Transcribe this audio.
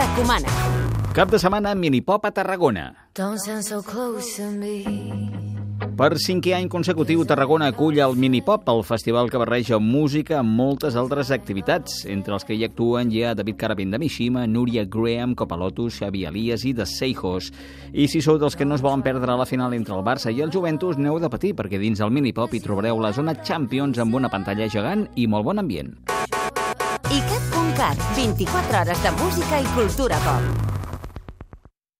recomana. Cap de setmana Minipop a Tarragona. So close to me. Per cinquè any consecutiu, Tarragona acull el Minipop, el festival que barreja música amb moltes altres activitats. Entre els que hi actuen hi ha David Carabin de Mishima, Núria Graham, Copalotus, Xavi Elias i The Seijos. I si sou dels que no es volen perdre la final entre el Barça i el Juventus, n'heu de patir, perquè dins el Minipop hi trobareu la zona Champions amb una pantalla gegant i molt bon ambient. ICAT.cat, 24 hores de música i cultura pop.